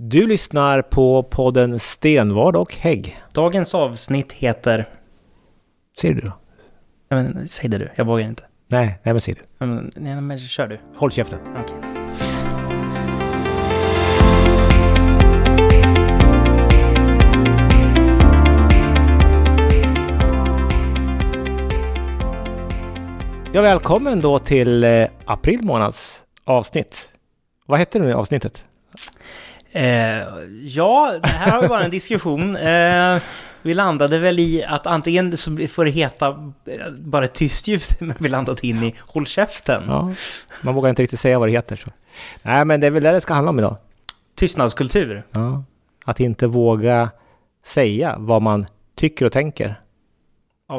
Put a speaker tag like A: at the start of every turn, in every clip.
A: Du lyssnar på podden Stenvard och Hägg.
B: Dagens avsnitt heter...
A: Ser du då?
B: Ja, men, säg det du, jag vågar inte.
A: Nej, nej men ser du.
B: Ja, Men, nej, men kör du.
A: Håll käften.
B: Okej.
A: Ja, välkommen då till eh, april månads avsnitt. Vad hette nu avsnittet?
B: Eh, ja, det här har ju varit en diskussion. Eh, vi landade väl i att antingen så får det heta eh, bara ett tyst ljud, men vi landade in i håll käften.
A: Ja, man vågar inte riktigt säga vad det heter. Så. Nej, men det är väl det det ska handla om idag.
B: Tystnadskultur.
A: Ja. Att inte våga säga vad man tycker och tänker.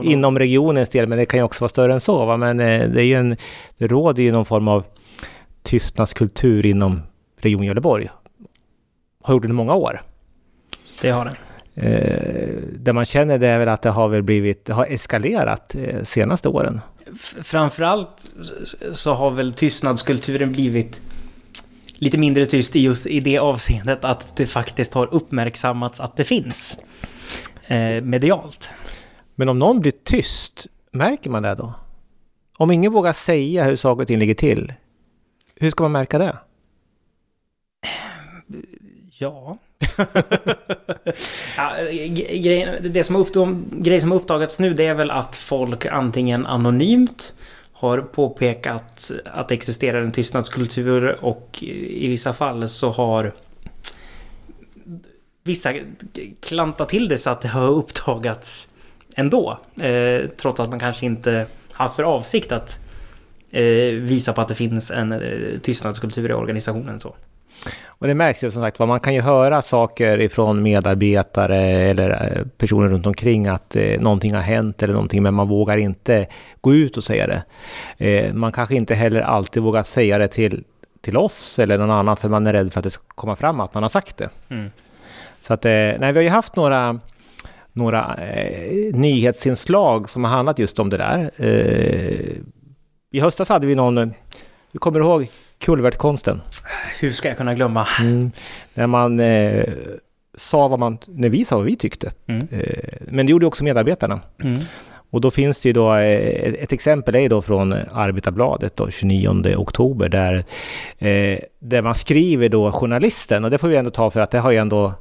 A: Inom regionens del, men det kan ju också vara större än så. Va? Men eh, det, är ju en, det råder ju någon form av tystnadskultur inom Region Gävleborg. Har gjort det i många år.
B: Det har det.
A: Eh, det man känner det är väl att det har väl blivit, det har eskalerat eh, senaste åren.
B: F- Framförallt så har väl tystnadskulturen blivit lite mindre tyst i just i det avseendet att det faktiskt har uppmärksammats att det finns. Eh, medialt.
A: Men om någon blir tyst, märker man det då? Om ingen vågar säga hur saker och ting ligger till, hur ska man märka det?
B: Ja. ja ge- grejen, det som har uppdag, grejen som har uppdagats nu det är väl att folk antingen anonymt har påpekat att det existerar en tystnadskultur och i vissa fall så har vissa klantat till det så att det har uppdagats ändå. Eh, trots att man kanske inte haft för avsikt att eh, visa på att det finns en eh, tystnadskultur i organisationen. så.
A: Och det märks ju som sagt vad man kan ju höra saker ifrån medarbetare eller eh, personer runt omkring att eh, någonting har hänt eller någonting men man vågar inte gå ut och säga det. Eh, man kanske inte heller alltid vågar säga det till, till oss eller någon annan för man är rädd för att det ska komma fram att man har sagt det.
B: Mm.
A: Så att, eh, nej, vi har ju haft några, några eh, nyhetsinslag som har handlat just om det där. Eh, I höstas hade vi någon, eh, du kommer ihåg kulvertkonsten?
B: Hur ska jag kunna glömma?
A: Mm. När man eh, sa vad man, när vi sa vad vi tyckte.
B: Mm.
A: Eh, men det gjorde också medarbetarna.
B: Mm.
A: Och då finns det ju då, eh, ett exempel är ju då från Arbetarbladet då, 29 oktober där, eh, där man skriver då journalisten och det får vi ändå ta för att det har ju ändå,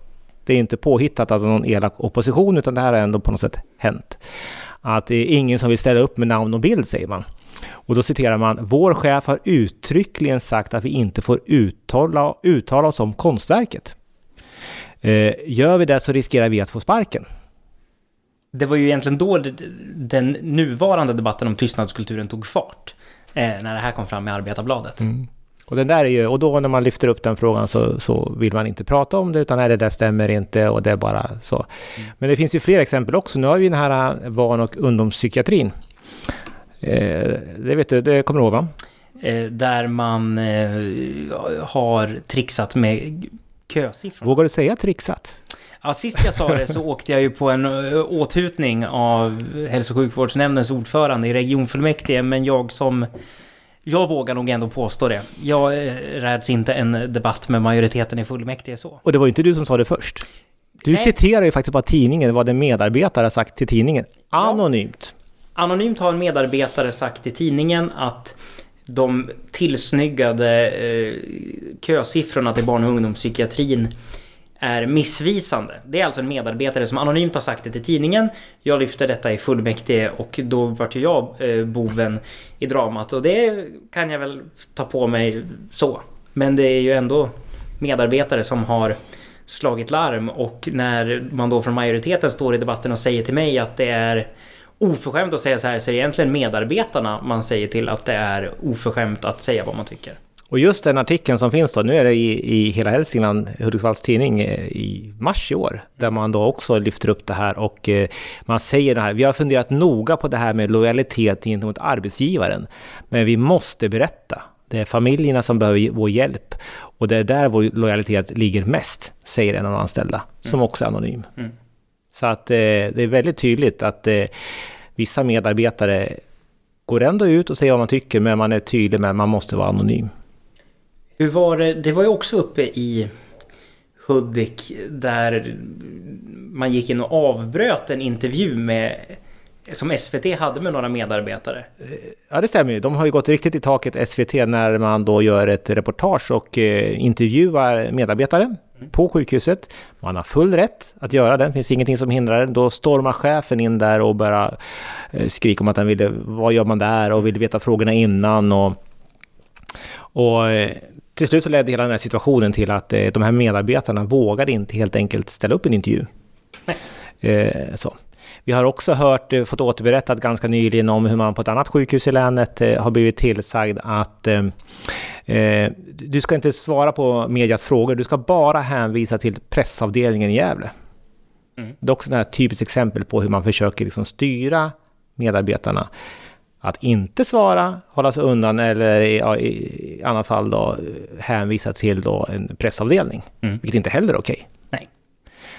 A: det är inte påhittat av någon elak opposition utan det här har ändå på något sätt hänt. Att det är ingen som vill ställa upp med namn och bild säger man. Och då citerar man, vår chef har uttryckligen sagt att vi inte får uttala, uttala oss om konstverket. Eh, gör vi det så riskerar vi att få sparken.
B: Det var ju egentligen då den nuvarande debatten om tystnadskulturen tog fart. Eh, när det här kom fram i Arbetarbladet.
A: Mm. Och, den där är ju, och då när man lyfter upp den frågan så, så vill man inte prata om det utan nej, det där stämmer inte och det är bara så. Men det finns ju fler exempel också. Nu har vi den här äh, barn och ungdomspsykiatrin. Eh, det vet du, det kommer du ihåg va?
B: Eh, där man eh, har trixat med kösiffror.
A: Vågar du säga trixat?
B: Ja, sist jag sa det så åkte jag ju på en åthutning av hälso och sjukvårdsnämndens ordförande i regionfullmäktige. Men jag som... Jag vågar nog ändå påstå det. Jag räds inte en debatt med majoriteten i fullmäktige så.
A: Och det var ju inte du som sa det först. Du
B: Nej.
A: citerar ju faktiskt bara tidningen, vad en medarbetare har sagt till tidningen. Anonymt.
B: Anonymt har en medarbetare sagt till tidningen att de tillsnyggade eh, kösiffrorna till barn och ungdomspsykiatrin är missvisande. Det är alltså en medarbetare som anonymt har sagt det till tidningen. Jag lyfter detta i fullmäktige och då vart ju jag eh, boven i dramat och det kan jag väl ta på mig så. Men det är ju ändå medarbetare som har slagit larm och när man då från majoriteten står i debatten och säger till mig att det är oförskämt att säga så här så är det egentligen medarbetarna man säger till att det är oförskämt att säga vad man tycker.
A: Och just den artikeln som finns då, nu är det i, i Hela Hälsingland, Hudiksvalls tidning, eh, i mars i år, där man då också lyfter upp det här och eh, man säger det här, vi har funderat noga på det här med lojalitet gentemot arbetsgivaren, men vi måste berätta. Det är familjerna som behöver vår hjälp och det är där vår lojalitet ligger mest, säger en av de anställda, som också är anonym.
B: Mm.
A: Så att eh, det är väldigt tydligt att eh, vissa medarbetare går ändå ut och säger vad man tycker, men man är tydlig med att man måste vara anonym.
B: Hur var det? Det var ju också uppe i Hudik där man gick in och avbröt en intervju med som SVT hade med några medarbetare.
A: Ja, det stämmer ju. De har ju gått riktigt i taket, SVT, när man då gör ett reportage och eh, intervjuar medarbetare. På sjukhuset. Man har full rätt att göra det. Det finns ingenting som hindrar det. Då stormar chefen in där och börjar eh, skrika om att han ville, vad gör man där och vill veta frågorna innan och, och eh, till slut så ledde hela den här situationen till att eh, de här medarbetarna vågade inte helt enkelt ställa upp en intervju. Eh, så. Vi har också hört, eh, fått återberättat ganska nyligen om hur man på ett annat sjukhus i länet eh, har blivit tillsagd att eh, eh, du ska inte svara på medias frågor, du ska bara hänvisa till pressavdelningen i Gävle. Mm. Det är också ett typiskt exempel på hur man försöker liksom styra medarbetarna att inte svara, hålla sig undan eller i, i annat fall då hänvisa till då en pressavdelning. Mm. Vilket inte heller är okej.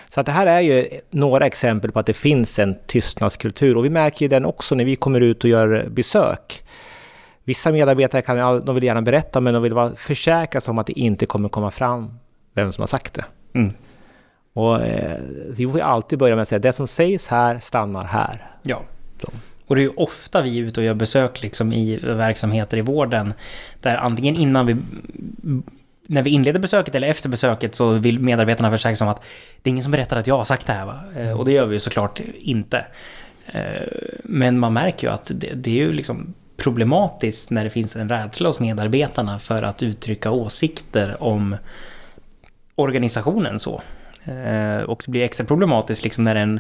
A: Så att det här är ju några exempel på att det finns en tystnadskultur och vi märker ju den också när vi kommer ut och gör besök. Vissa medarbetare kan, de vill gärna berätta men de vill vara försäkra sig om att det inte kommer komma fram vem som har sagt det. Mm. Och eh, vi får ju alltid börja med att säga det som sägs här stannar här.
B: Ja. Så. Och det är ju ofta vi är ute och gör besök liksom i verksamheter i vården där antingen innan vi när vi inleder besöket eller efter besöket så vill medarbetarna försäkra sig om att det är ingen som berättar att jag har sagt det här. Va? Eh, och det gör vi ju såklart inte. Eh, men man märker ju att det, det är ju liksom problematiskt när det finns en rädsla hos medarbetarna för att uttrycka åsikter om organisationen så. Eh, och det blir extra problematiskt liksom när en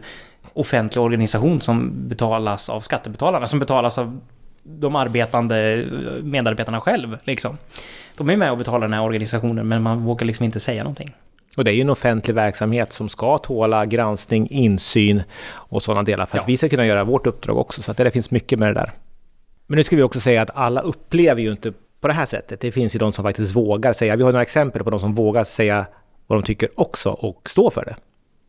B: offentlig organisation som betalas av skattebetalarna, som betalas av de arbetande medarbetarna själv. Liksom. De är med och betalar den här organisationen men man vågar liksom inte säga någonting.
A: Och det är ju en offentlig verksamhet som ska tåla granskning, insyn och sådana delar för att ja. vi ska kunna göra vårt uppdrag också. Så att det finns mycket med det där. Men nu ska vi också säga att alla upplever ju inte på det här sättet. Det finns ju de som faktiskt vågar säga. Vi har några exempel på de som vågar säga vad de tycker också och stå för det.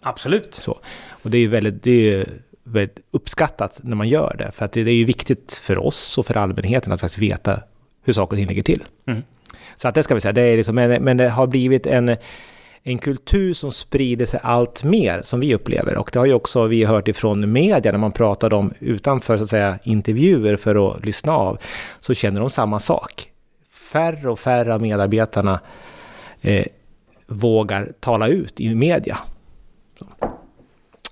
B: Absolut.
A: Så. Och det är ju väldigt, det är väldigt uppskattat när man gör det. För att det, är ju viktigt för oss och för allmänheten att faktiskt veta hur saker och ting ligger till. Mm. Så att det ska vi säga, det är liksom, men, men det har blivit en, en kultur som sprider sig allt mer som vi upplever. Och det har ju också vi hört ifrån media när man pratar om utanför så att säga intervjuer för att lyssna av. Så känner de samma sak. Färre och färre av medarbetarna eh, vågar tala ut i media. Så.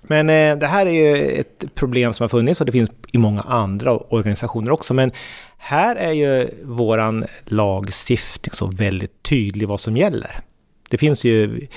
A: Men eh, det här är ju ett problem som har funnits och det finns i många andra organisationer också. Men här är ju våran lagstiftning så väldigt tydlig vad som gäller. Det finns ju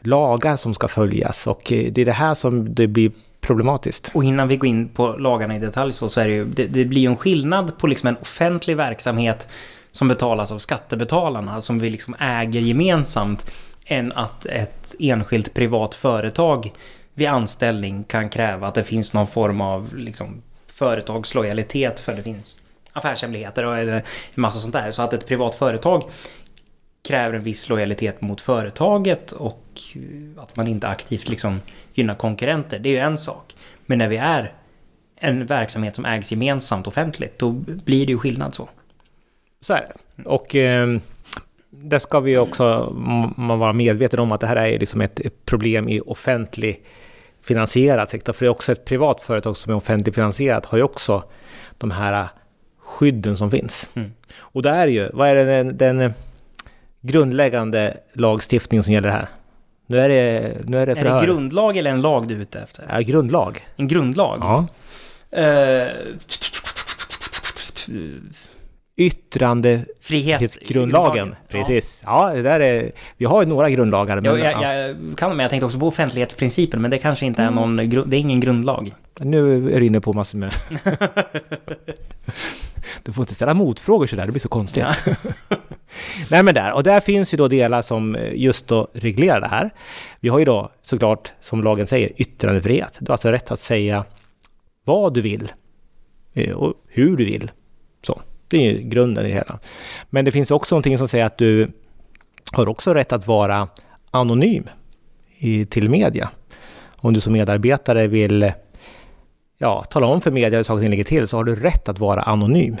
A: lagar som ska följas och eh, det är det här som det blir problematiskt.
B: Och innan vi går in på lagarna i detalj så, så är det ju, det, det blir ju en skillnad på liksom en offentlig verksamhet som betalas av skattebetalarna, som vi liksom äger gemensamt, än att ett enskilt privat företag vid anställning kan kräva att det finns någon form av liksom, företagslojalitet för det finns affärshemligheter och en massa sånt där. Så att ett privat företag kräver en viss lojalitet mot företaget och att man inte aktivt liksom gynnar konkurrenter. Det är ju en sak. Men när vi är en verksamhet som ägs gemensamt offentligt, då blir det ju skillnad så.
A: Så är det. Och eh, det ska vi också man vara medveten om att det här är liksom ett problem i offentlig finansierad sektor. För det är också ett privat företag som är offentligt finansierat har ju också de här skydden som finns. Mm. Och det är ju, vad är det den, den grundläggande lagstiftningen som gäller här? Nu är det, nu är det
B: förhör. Är det grundlag eller en lag du är ute efter?
A: Ja, grundlag.
B: En grundlag?
A: Ja. Uh, Yttrandefrihetsgrundlagen. Precis. Ja. ja, det där är, vi har ju några grundlagar.
B: Men, ja, jag, jag kan men jag tänkte också på offentlighetsprincipen, men det kanske inte är mm. någon, det är ingen grundlag.
A: Nu är du inne på massor med... du får inte ställa motfrågor sådär, det blir så konstigt. Ja. Nej men där, och där finns ju då delar som just då reglerar det här. Vi har ju då såklart, som lagen säger, yttrandefrihet. Du har alltså rätt att säga vad du vill eh, och hur du vill. Så. Det är ju grunden i det hela. Men det finns också någonting som säger att du har också rätt att vara anonym i, till media. Om du som medarbetare vill ja, tala om för media hur saker och ting ligger till så har du rätt att vara anonym.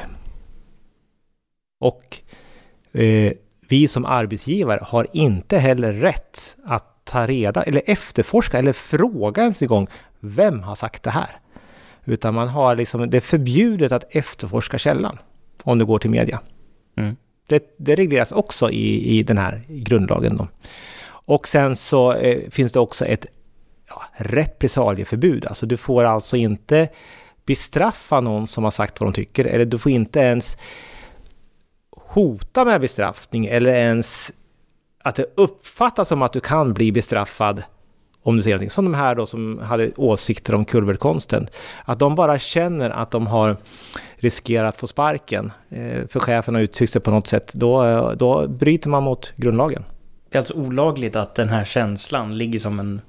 A: Och eh, vi som arbetsgivare har inte heller rätt att ta reda eller efterforska eller fråga ens en gång vem har sagt det här? Utan man har liksom, det är förbjudet att efterforska källan om du går till media. Mm. Det, det, regleras också i, i den här grundlagen. Då. Och sen så eh, finns det också ett ja, repressalieförbud. Alltså du får alltså inte bestraffa någon som har sagt vad de tycker. Eller du får inte ens hota med bestraffning eller ens att det uppfattas som att du kan bli bestraffad om du säger någonting. Som de här då som hade åsikter om kulvertkonsten. Att de bara känner att de har riskerat att få sparken eh, för chefen har uttryckt sig på något sätt. Då, då bryter man mot grundlagen.
B: Det är alltså olagligt att den här känslan ligger som en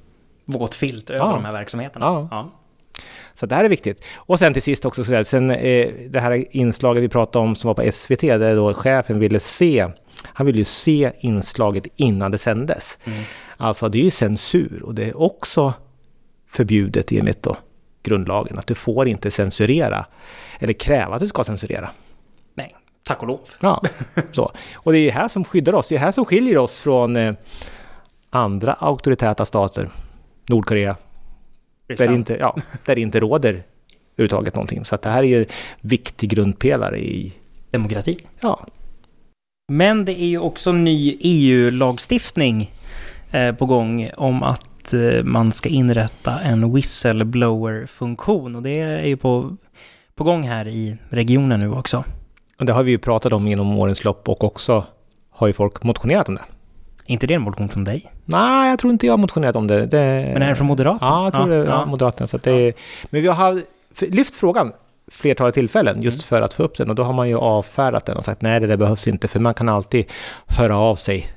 B: våt filt över ja. de här verksamheterna. Ja. ja.
A: Så det här är viktigt. Och sen till sist också, så där, sen, eh, det här inslaget vi pratade om som var på SVT, där då chefen ville se, han ville ju se inslaget innan det sändes. Mm. Alltså det är ju censur och det är också förbjudet enligt då grundlagen att du får inte censurera eller kräva att du ska censurera.
B: Nej, tack och lov.
A: Ja, så. Och det är här som skyddar oss. Det är här som skiljer oss från eh, andra auktoritära stater. Nordkorea. Där inte, ja, där det inte råder överhuvudtaget någonting. Så att det här är ju en viktig grundpelare i...
B: Demokrati.
A: Ja.
B: Men det är ju också ny EU-lagstiftning på gång om att eh, man ska inrätta en whistleblower-funktion. Och det är ju på, på gång här i regionen nu också.
A: Och det har vi ju pratat om genom årens lopp och också har ju folk motionerat om det.
B: Inte det en motion från dig?
A: Nej, jag tror inte jag har motionerat om det. det...
B: Men är det från Moderaterna?
A: Ja, jag tror ja, det är ja. Moderaterna. Så det ja. Men vi har lyft frågan flertalet tillfällen just mm. för att få upp den och då har man ju avfärdat den och sagt nej det där behövs inte för man kan alltid höra av sig.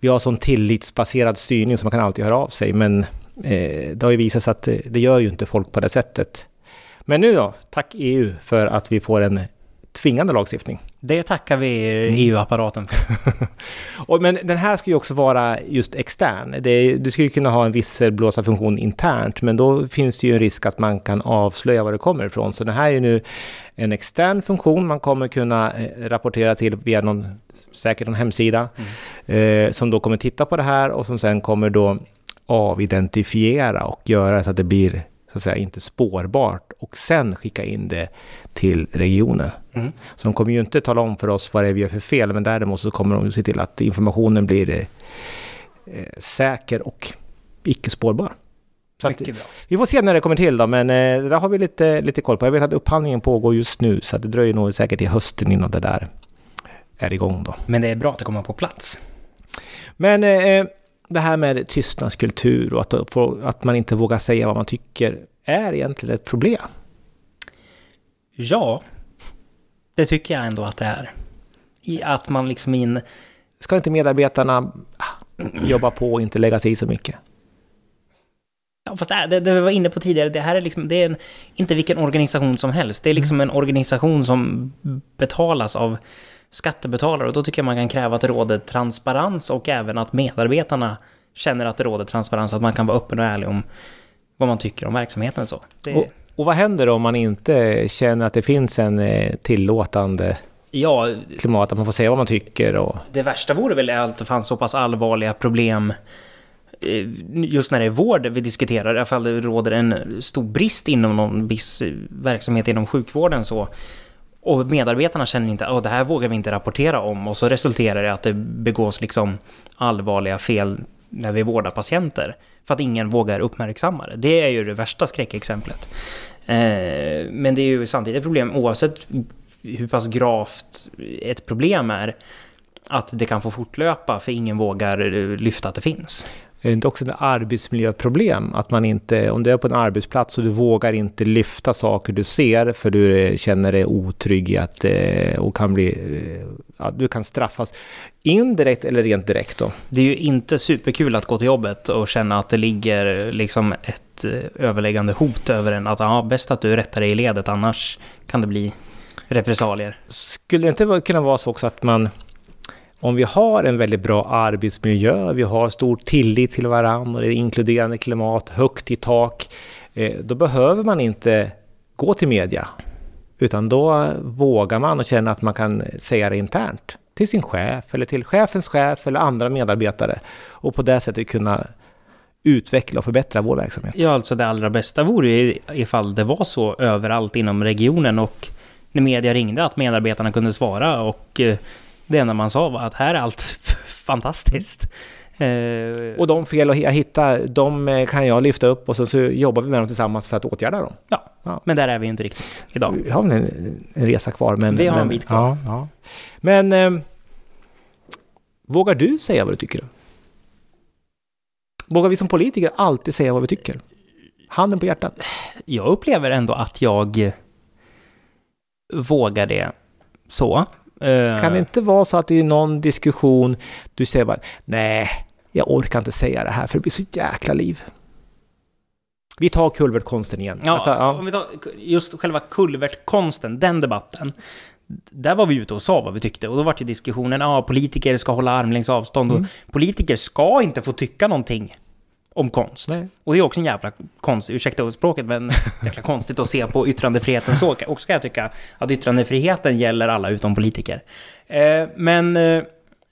A: Vi har sån tillitsbaserad styrning så man kan alltid höra av sig men eh, det har ju visat sig att det, det gör ju inte folk på det sättet. Men nu då, tack EU för att vi får en tvingande lagstiftning.
B: Det tackar vi EU-apparaten
A: för. men den här ska ju också vara just extern. Det, du skulle kunna ha en visselblåsarfunktion internt, men då finns det ju en risk att man kan avslöja var det kommer ifrån. Så det här är ju nu en extern funktion man kommer kunna eh, rapportera till via någon, säkert någon hemsida, mm. eh, som då kommer titta på det här och som sen kommer då avidentifiera och göra så att det blir så att säga inte spårbart och sen skicka in det till regionen. Mm. Så de kommer ju inte tala om för oss vad det är vi gör för fel, men däremot så kommer de se till att informationen blir eh säker och icke spårbar. Så att, vi får se när det kommer till då, men eh, det där har vi lite, lite koll på. Jag vet att upphandlingen pågår just nu, så det dröjer nog säkert till hösten innan det där är igång då.
B: Men det är bra att det kommer på plats.
A: Men eh, det här med tystnadskultur och att, att man inte vågar säga vad man tycker är egentligen ett problem.
B: Ja, det tycker jag ändå att det är. I att man liksom in...
A: Ska inte medarbetarna jobba på och inte lägga sig i så mycket?
B: Ja, fast det, det, det vi var inne på tidigare, det här är liksom, det är en, inte vilken organisation som helst. Det är liksom en organisation som betalas av skattebetalare och då tycker jag man kan kräva att det råder transparens och även att medarbetarna känner att det råder transparens, att man kan vara öppen och ärlig om vad man tycker om verksamheten. Så. Det...
A: Och, och vad händer om man inte känner att det finns en eh, tillåtande ja, klimat, att man får säga vad man tycker? Och...
B: Det värsta vore väl att det fanns så pass allvarliga problem eh, just när det är vård vi diskuterar, i alla fall det råder en stor brist inom någon viss verksamhet inom sjukvården så och medarbetarna känner inte att det här vågar vi inte rapportera om och så resulterar det att det begås liksom allvarliga fel när vi vårdar patienter. För att ingen vågar uppmärksamma det. Det är ju det värsta skräckexemplet. Eh, men det är ju samtidigt ett problem oavsett hur pass gravt ett problem är. Att det kan få fortlöpa för ingen vågar eh, lyfta att det finns.
A: Är det inte också ett arbetsmiljöproblem? Att man inte, om du är på en arbetsplats och du vågar inte lyfta saker du ser för du känner dig otrygg i att, eh, och kan bli, eh, ja, du kan straffas indirekt eller rent direkt då.
B: Det är ju inte superkul att gå till jobbet och känna att det ligger liksom ett eh, överläggande hot över en. Att ja, bäst att du rättar dig i ledet annars kan det bli repressalier.
A: Skulle det inte kunna vara så också att man om vi har en väldigt bra arbetsmiljö, vi har stor tillit till varandra det är inkluderande klimat, högt i tak, eh, då behöver man inte gå till media. Utan då vågar man och känner att man kan säga det internt till sin chef eller till chefens chef eller andra medarbetare och på det sättet kunna utveckla och förbättra vår verksamhet.
B: Ja, alltså det allra bästa vore ju ifall det var så överallt inom regionen och när media ringde att medarbetarna kunde svara och eh, det enda man sa var att här är allt fantastiskt.
A: Eh, och de fel jag hittar, de eh, kan jag lyfta upp och så, så jobbar vi med dem tillsammans för att åtgärda dem.
B: Ja, ja. men där är vi inte riktigt idag.
A: Vi har en, en resa kvar. Men,
B: vi har
A: men,
B: en bit kvar.
A: Ja, ja. Men eh, vågar du säga vad du tycker? Vågar vi som politiker alltid säga vad vi tycker? Handen på hjärtat.
B: Jag upplever ändå att jag vågar det så.
A: Eh, kan det inte vara så att det är någon diskussion du säger bara nej, jag orkar inte säga det här för det blir så jäkla liv. Vi tar kulvertkonsten igen.
B: Ja, alltså, ja. om vi tar just själva kulvertkonsten, den debatten. Där var vi ute och sa vad vi tyckte och då var det diskussionen, ja, politiker ska hålla armlängds avstånd och mm. politiker ska inte få tycka någonting om konst. Nej. Och det är också en jävla konst, ursäkta språket, men jäkla konstigt att se på yttrandefriheten så. Och ska jag tycka att yttrandefriheten gäller alla utom politiker. Eh, men... Eh,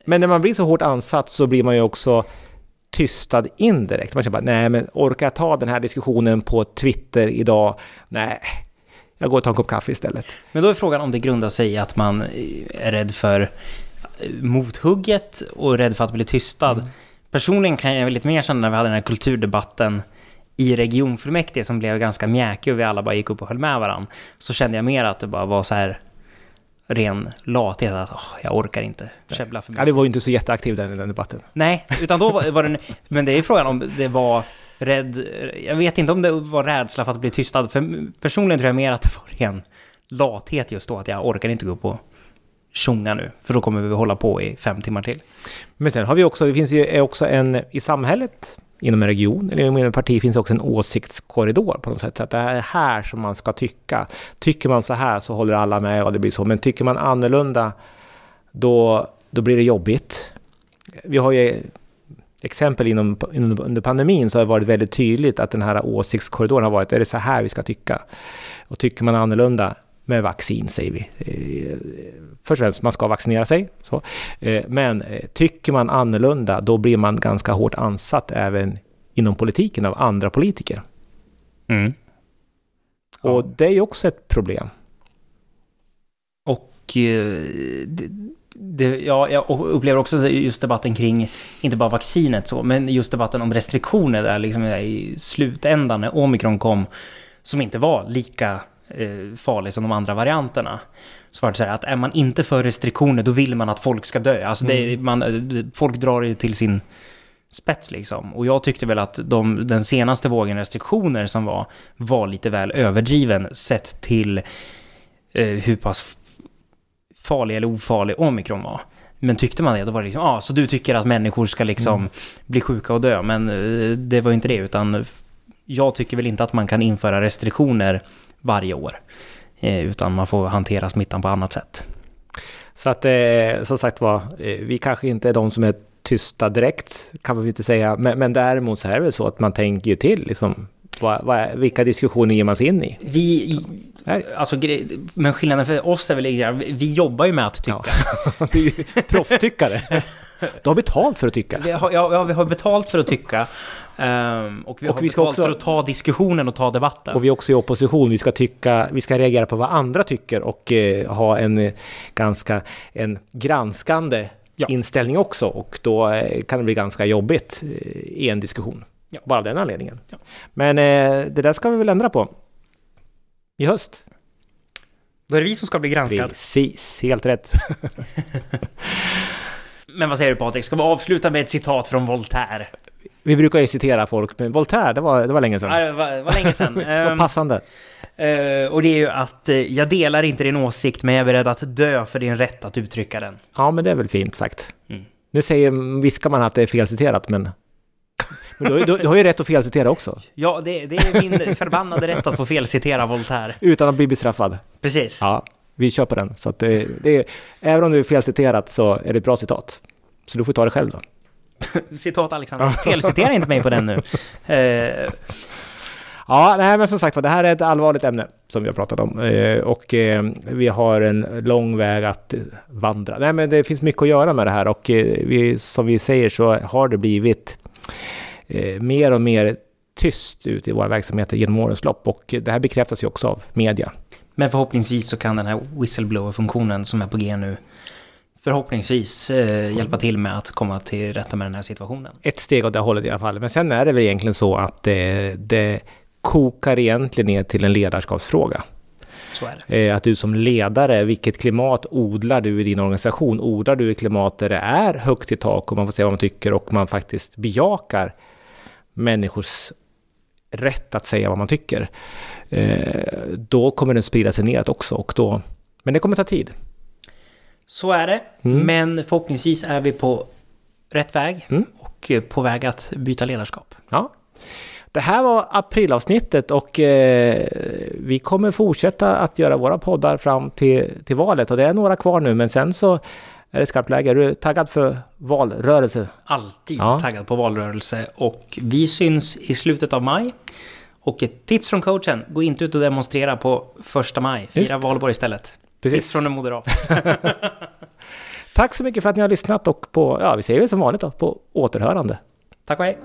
A: men när man blir så hårt ansatt så blir man ju också tystad indirekt. Man känner bara, nej men orkar jag ta den här diskussionen på Twitter idag? Nej, jag går och tar en kopp kaffe istället.
B: Men då är frågan om det grundar sig i att man är rädd för mothugget och rädd för att bli tystad. Mm. Personligen kan jag lite mer känna när vi hade den här kulturdebatten i regionfullmäktige som blev ganska mjäkig och vi alla bara gick upp och höll med varandra. Så kände jag mer att det bara var så här ren lathet att oh, jag orkar inte käbbla för
A: mycket. Ja, det var ju inte så jätteaktiv den, den debatten.
B: Nej, utan då var, var det... Men det är frågan om det var rädd... Jag vet inte om det var rädsla för att bli tystad. För personligen tror jag mer att det var ren lathet just då, att jag orkar inte gå upp och tjonga nu, för då kommer vi hålla på i fem timmar till.
A: Men sen har vi också, det finns ju också en, i samhället, inom en region eller inom ett parti finns också en åsiktskorridor på något sätt. Att det är här som man ska tycka. Tycker man så här så håller alla med och det blir så. Men tycker man annorlunda då, då blir det jobbigt. Vi har ju exempel inom, inom, under pandemin så har det varit väldigt tydligt att den här åsiktskorridoren har varit, är det så här vi ska tycka? Och tycker man annorlunda, med vaccin säger vi. Eh, först och främst, man ska vaccinera sig. Så. Eh, men eh, tycker man annorlunda, då blir man ganska hårt ansatt även inom politiken av andra politiker. Mm. Ja. Och det är ju också ett problem.
B: Och det, det, ja, jag upplever också just debatten kring, inte bara vaccinet så, men just debatten om restriktioner där liksom i slutändan när omikron kom, som inte var lika eh, farlig som de andra varianterna. Så var det så här att är man inte för restriktioner då vill man att folk ska dö. Alltså det, mm. man, folk drar ju till sin spets liksom. Och jag tyckte väl att de, den senaste vågen restriktioner som var, var lite väl överdriven sett till eh, hur pass farlig eller ofarlig omikron var. Men tyckte man det, då var det liksom, ja, ah, så du tycker att människor ska liksom mm. bli sjuka och dö. Men eh, det var ju inte det, utan jag tycker väl inte att man kan införa restriktioner varje år. Eh, utan man får hantera smittan på annat sätt.
A: Så att eh, som sagt var, eh, vi kanske inte är de som är tysta direkt, kan man inte säga. Men, men däremot så är det väl så att man tänker ju till, liksom, vad, vad, vilka diskussioner ger man sig in i?
B: Vi, alltså, men skillnaden för oss är väl vi jobbar ju med att tycka.
A: Ja. du är ju proffstyckare. Du har betalt för att tycka.
B: Vi har, ja, vi har betalt för att tycka. Um, och vi och vi ska också, för att ta diskussionen och ta debatten.
A: Och vi är också i opposition. Vi ska, tycka, vi ska reagera på vad andra tycker och uh, ha en uh, ganska en granskande ja. inställning också. Och då uh, kan det bli ganska jobbigt i en diskussion. Ja. Bara av den anledningen. Ja. Men det där ska vi väl ändra på i höst.
B: Då är det vi som ska bli granskade.
A: Precis, helt rätt.
B: Men vad säger du Patrik, ska vi avsluta med ett citat från Voltaire?
A: Vi brukar ju citera folk, men Voltaire, det var, det var länge sedan.
B: Ja, det var, det var länge sedan. det
A: var ehm, passande.
B: Uh, och det är ju att uh, jag delar inte din åsikt, men jag är beredd att dö för din rätt att uttrycka den.
A: Ja, men det är väl fint sagt. Mm. Nu säger, viskar man att det är felciterat, men... Men du, du, du, har ju rätt att felcitera också.
B: Ja, det, det är min förbannade rätt att få felcitera Voltaire.
A: Utan att bli bestraffad.
B: Precis.
A: Ja, vi på den. Så det, det är, även om du är felciterat så är det ett bra citat. Så du får ta det själv då.
B: Citat Alexander, felcitera inte mig på den nu. Uh,
A: Ja, nej, men som sagt det här är ett allvarligt ämne som vi har pratat om. Eh, och eh, vi har en lång väg att vandra. Nej, men det finns mycket att göra med det här och vi, som vi säger så har det blivit eh, mer och mer tyst ut i våra verksamheter genom årens lopp och det här bekräftas ju också av media.
B: Men förhoppningsvis så kan den här whistleblower-funktionen som är på G nu förhoppningsvis eh, hjälpa till med att komma till rätta med den här situationen.
A: Ett steg åt det hållet i alla fall. Men sen är det väl egentligen så att det, det kokar egentligen ner till en ledarskapsfråga.
B: Så är det.
A: Eh, att du som ledare, vilket klimat odlar du i din organisation? Odlar du ett klimat där det är högt i tak och man får säga vad man tycker och man faktiskt bejakar människors rätt att säga vad man tycker? Eh, då kommer den sprida sig neråt också och då... Men det kommer ta tid.
B: Så är det.
A: Mm.
B: Men förhoppningsvis är vi på rätt väg
A: Mm.
B: och eh, på väg att byta ledarskap.
A: Ja. Det här var aprilavsnittet och eh, vi kommer fortsätta att göra våra poddar fram till, till valet och det är några kvar nu men sen så är det skarpt läge. Är du taggad för valrörelse?
B: Alltid
A: Ja.
B: taggad på valrörelse och vi syns i slutet av maj. Och ett tips från coachen, gå inte ut och demonstrera på första maj. Fira valborg istället.
A: Precis.
B: Tips från en moderat.
A: Tack så mycket för att ni har lyssnat och på, ja vi säger väl som vanligt då, på återhörande.
B: Tack och hej!